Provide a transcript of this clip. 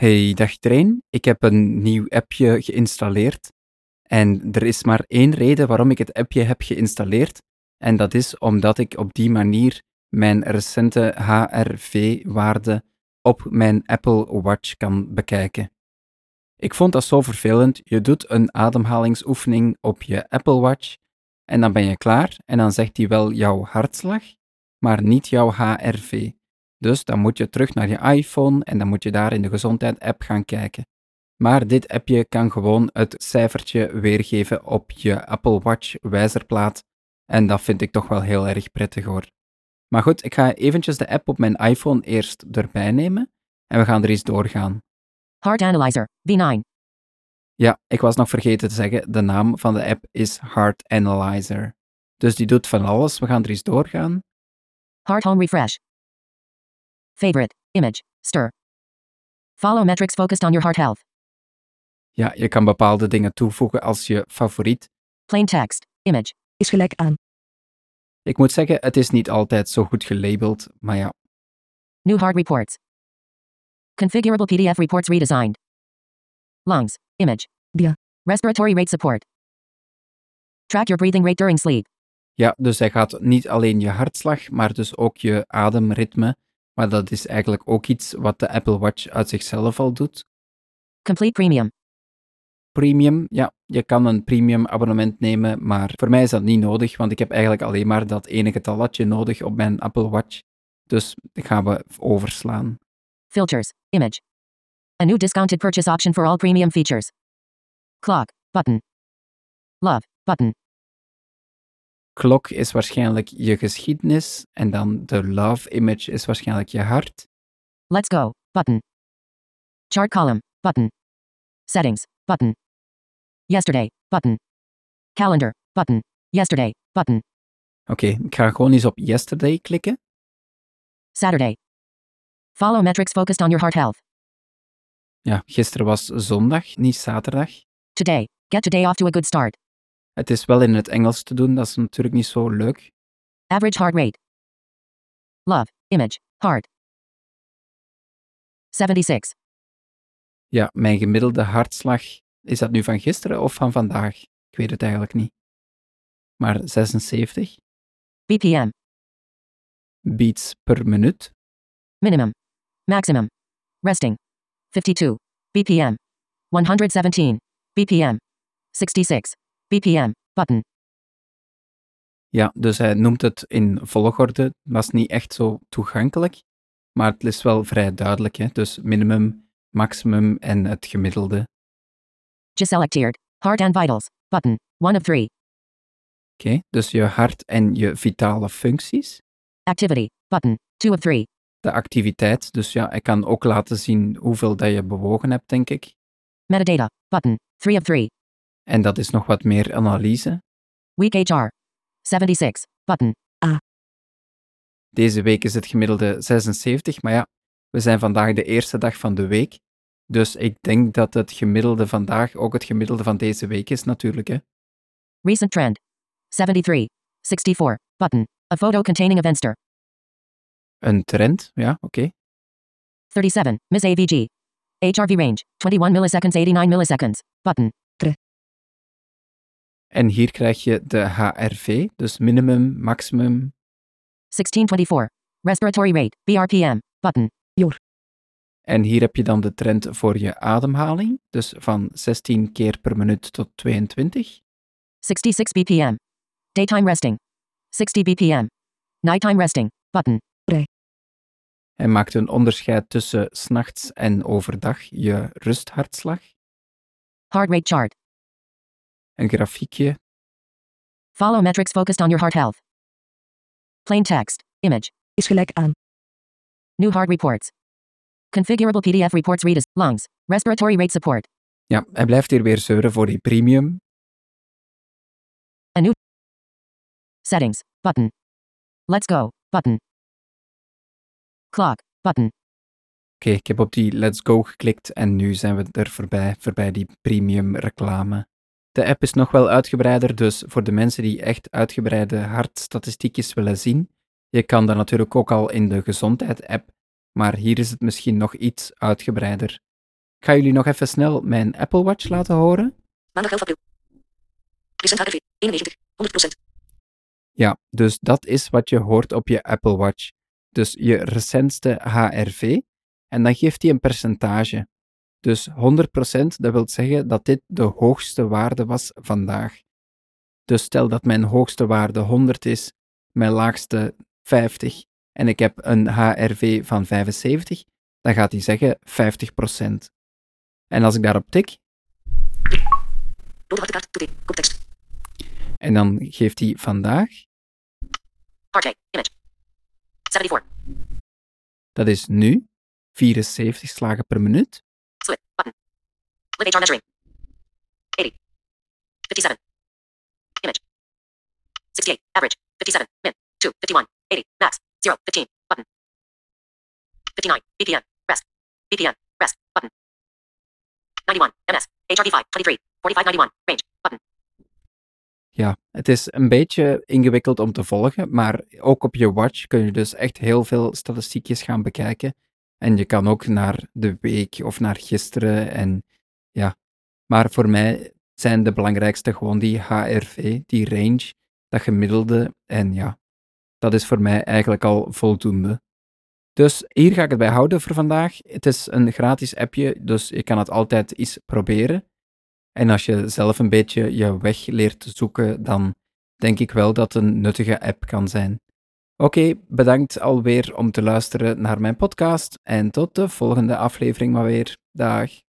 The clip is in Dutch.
Hey, dag. Ik heb een nieuw appje geïnstalleerd. En er is maar één reden waarom ik het appje heb geïnstalleerd. En dat is omdat ik op die manier mijn recente HRV-waarde op mijn Apple Watch kan bekijken. Ik vond dat zo vervelend. Je doet een ademhalingsoefening op je Apple Watch en dan ben je klaar en dan zegt hij wel jouw hartslag, maar niet jouw HRV. Dus dan moet je terug naar je iPhone en dan moet je daar in de gezondheid-app gaan kijken. Maar dit appje kan gewoon het cijfertje weergeven op je Apple Watch wijzerplaat. En dat vind ik toch wel heel erg prettig hoor. Maar goed, ik ga eventjes de app op mijn iPhone eerst erbij nemen en we gaan er eens doorgaan. Heart Analyzer, V9. Ja, ik was nog vergeten te zeggen, de naam van de app is Heart Analyzer. Dus die doet van alles, we gaan er eens doorgaan. Heart Home Refresh. Favorite, image, stir. Follow metrics focused on your heart health. Ja, je kan bepaalde dingen toevoegen als je favoriet. Plain text, image. is gelijk aan. Ik moet zeggen, het is niet altijd zo goed gelabeld, maar ja. New heart reports. Configurable PDF reports redesigned. Lungs, image. Ja. Respiratory rate support. Track your breathing rate during sleep. Ja, dus hij gaat niet alleen je hartslag, maar dus ook je ademritme. Maar dat is eigenlijk ook iets wat de Apple Watch uit zichzelf al doet. Complete premium. Premium, ja, je kan een premium abonnement nemen, maar voor mij is dat niet nodig, want ik heb eigenlijk alleen maar dat ene getalletje nodig op mijn Apple Watch. Dus dat gaan we overslaan. Filters, image. A new discounted purchase option for all premium features. Clock, button. Love, button. Klok is waarschijnlijk je geschiedenis en dan de love image is waarschijnlijk je hart. Let's go, button. Chart column, button. Settings, button. Yesterday, button. Calendar, button. Yesterday, button. Oké, ik ga gewoon eens op yesterday klikken. Saturday. Follow metrics focused on your heart health. Ja, gisteren was zondag, niet zaterdag. Today, get today off to a good start. Het is wel in het Engels te doen, dat is natuurlijk niet zo leuk. Average heart rate. Love, image, heart. 76. Ja, mijn gemiddelde hartslag, is dat nu van gisteren of van vandaag? Ik weet het eigenlijk niet. Maar 76 BPM. beats per minuut. Minimum. Maximum. Resting. 52. BPM. 117. BPM. 66. BPM. Button. Ja, dus hij noemt het in volgorde. Dat is niet echt zo toegankelijk, maar het is wel vrij duidelijk. Hè? Dus minimum, maximum en het gemiddelde. Geselecteerd. Heart and vitals. Button. 1 of 3. Oké, dus je hart en je vitale functies. Activity. Button. 2 of 3. De activiteit, dus ja, hij kan ook laten zien hoeveel dat je bewogen hebt, denk ik. Metadata. Button. 3 of 3. En dat is nog wat meer analyse. Week HR. 76. Button. Deze week is het gemiddelde 76, maar ja, we zijn vandaag de eerste dag van de week. Dus ik denk dat het gemiddelde vandaag ook het gemiddelde van deze week is natuurlijk. Hè? Recent trend. 73. 64. Button. A photo containing event stir. Een trend, ja, oké. 37. Miss AVG. HRV range. 21 milliseconds 89 milliseconds. Button. En hier krijg je de HRV, dus minimum, maximum. 1624. Respiratory rate. BRPM. Button. En hier heb je dan de trend voor je ademhaling, dus van 16 keer per minuut tot 22. 66 BPM. Daytime resting. 60 BPM. Nighttime resting. Button. Hij maakt een onderscheid tussen 's nachts en overdag, je rusthartslag. Heart rate chart. Een grafiekje, Follow metrics focused on your heart health. Plain text. Image. is gelijk aan. New heart reports. Configurable PDF reports read as lungs. Respiratory rate support. ja, hij blijft hier weer zeuren voor die premium. Settings. Button. Let's go. Button. Clock. Button. Oké, ik heb op die Let's Go geklikt en nu zijn we er voorbij, voorbij die premium reclame. De app is nog wel uitgebreider, dus voor de mensen die echt uitgebreide hartstatistiekjes willen zien, je kan dat natuurlijk ook al in de gezondheid-app, maar hier is het misschien nog iets uitgebreider. Ik ga jullie nog even snel mijn Apple Watch laten horen. Maandag 11 april. Recent HRV. 91. 100%. Ja, dus dat is wat je hoort op je Apple Watch. Dus je recentste HRV. En dan geeft hij een percentage. Dus 100%, dat wil zeggen dat dit de hoogste waarde was vandaag. Dus stel dat mijn hoogste waarde 100 is, mijn laagste 50 en ik heb een HRV van 75, dan gaat hij zeggen 50%. En als ik daarop tik, en dan geeft hij vandaag, RJ. Image. 74. dat is nu 74 slagen per minuut. Live HR measuring. 80. 57. Image. 68. Average. 57. Min. 2. 51. 80. Max. 0. 15. Button. 59. BPN. Rest. BPN. Rest. Button. 91. MS. HRV5. 23. 4591. Range. Button. Ja, het is een beetje ingewikkeld om te volgen, maar ook op je watch kun je dus echt heel veel statistiekjes gaan bekijken. En je kan ook naar de week of naar gisteren en ja. Maar voor mij zijn de belangrijkste gewoon die HRV, die range, dat gemiddelde. En ja, dat is voor mij eigenlijk al voldoende. Dus hier ga ik het bij houden voor vandaag. Het is een gratis appje, dus je kan het altijd eens proberen. En als je zelf een beetje je weg leert zoeken, dan denk ik wel dat het een nuttige app kan zijn. Oké, bedankt alweer om te luisteren naar mijn podcast en tot de volgende aflevering maar weer. Dag.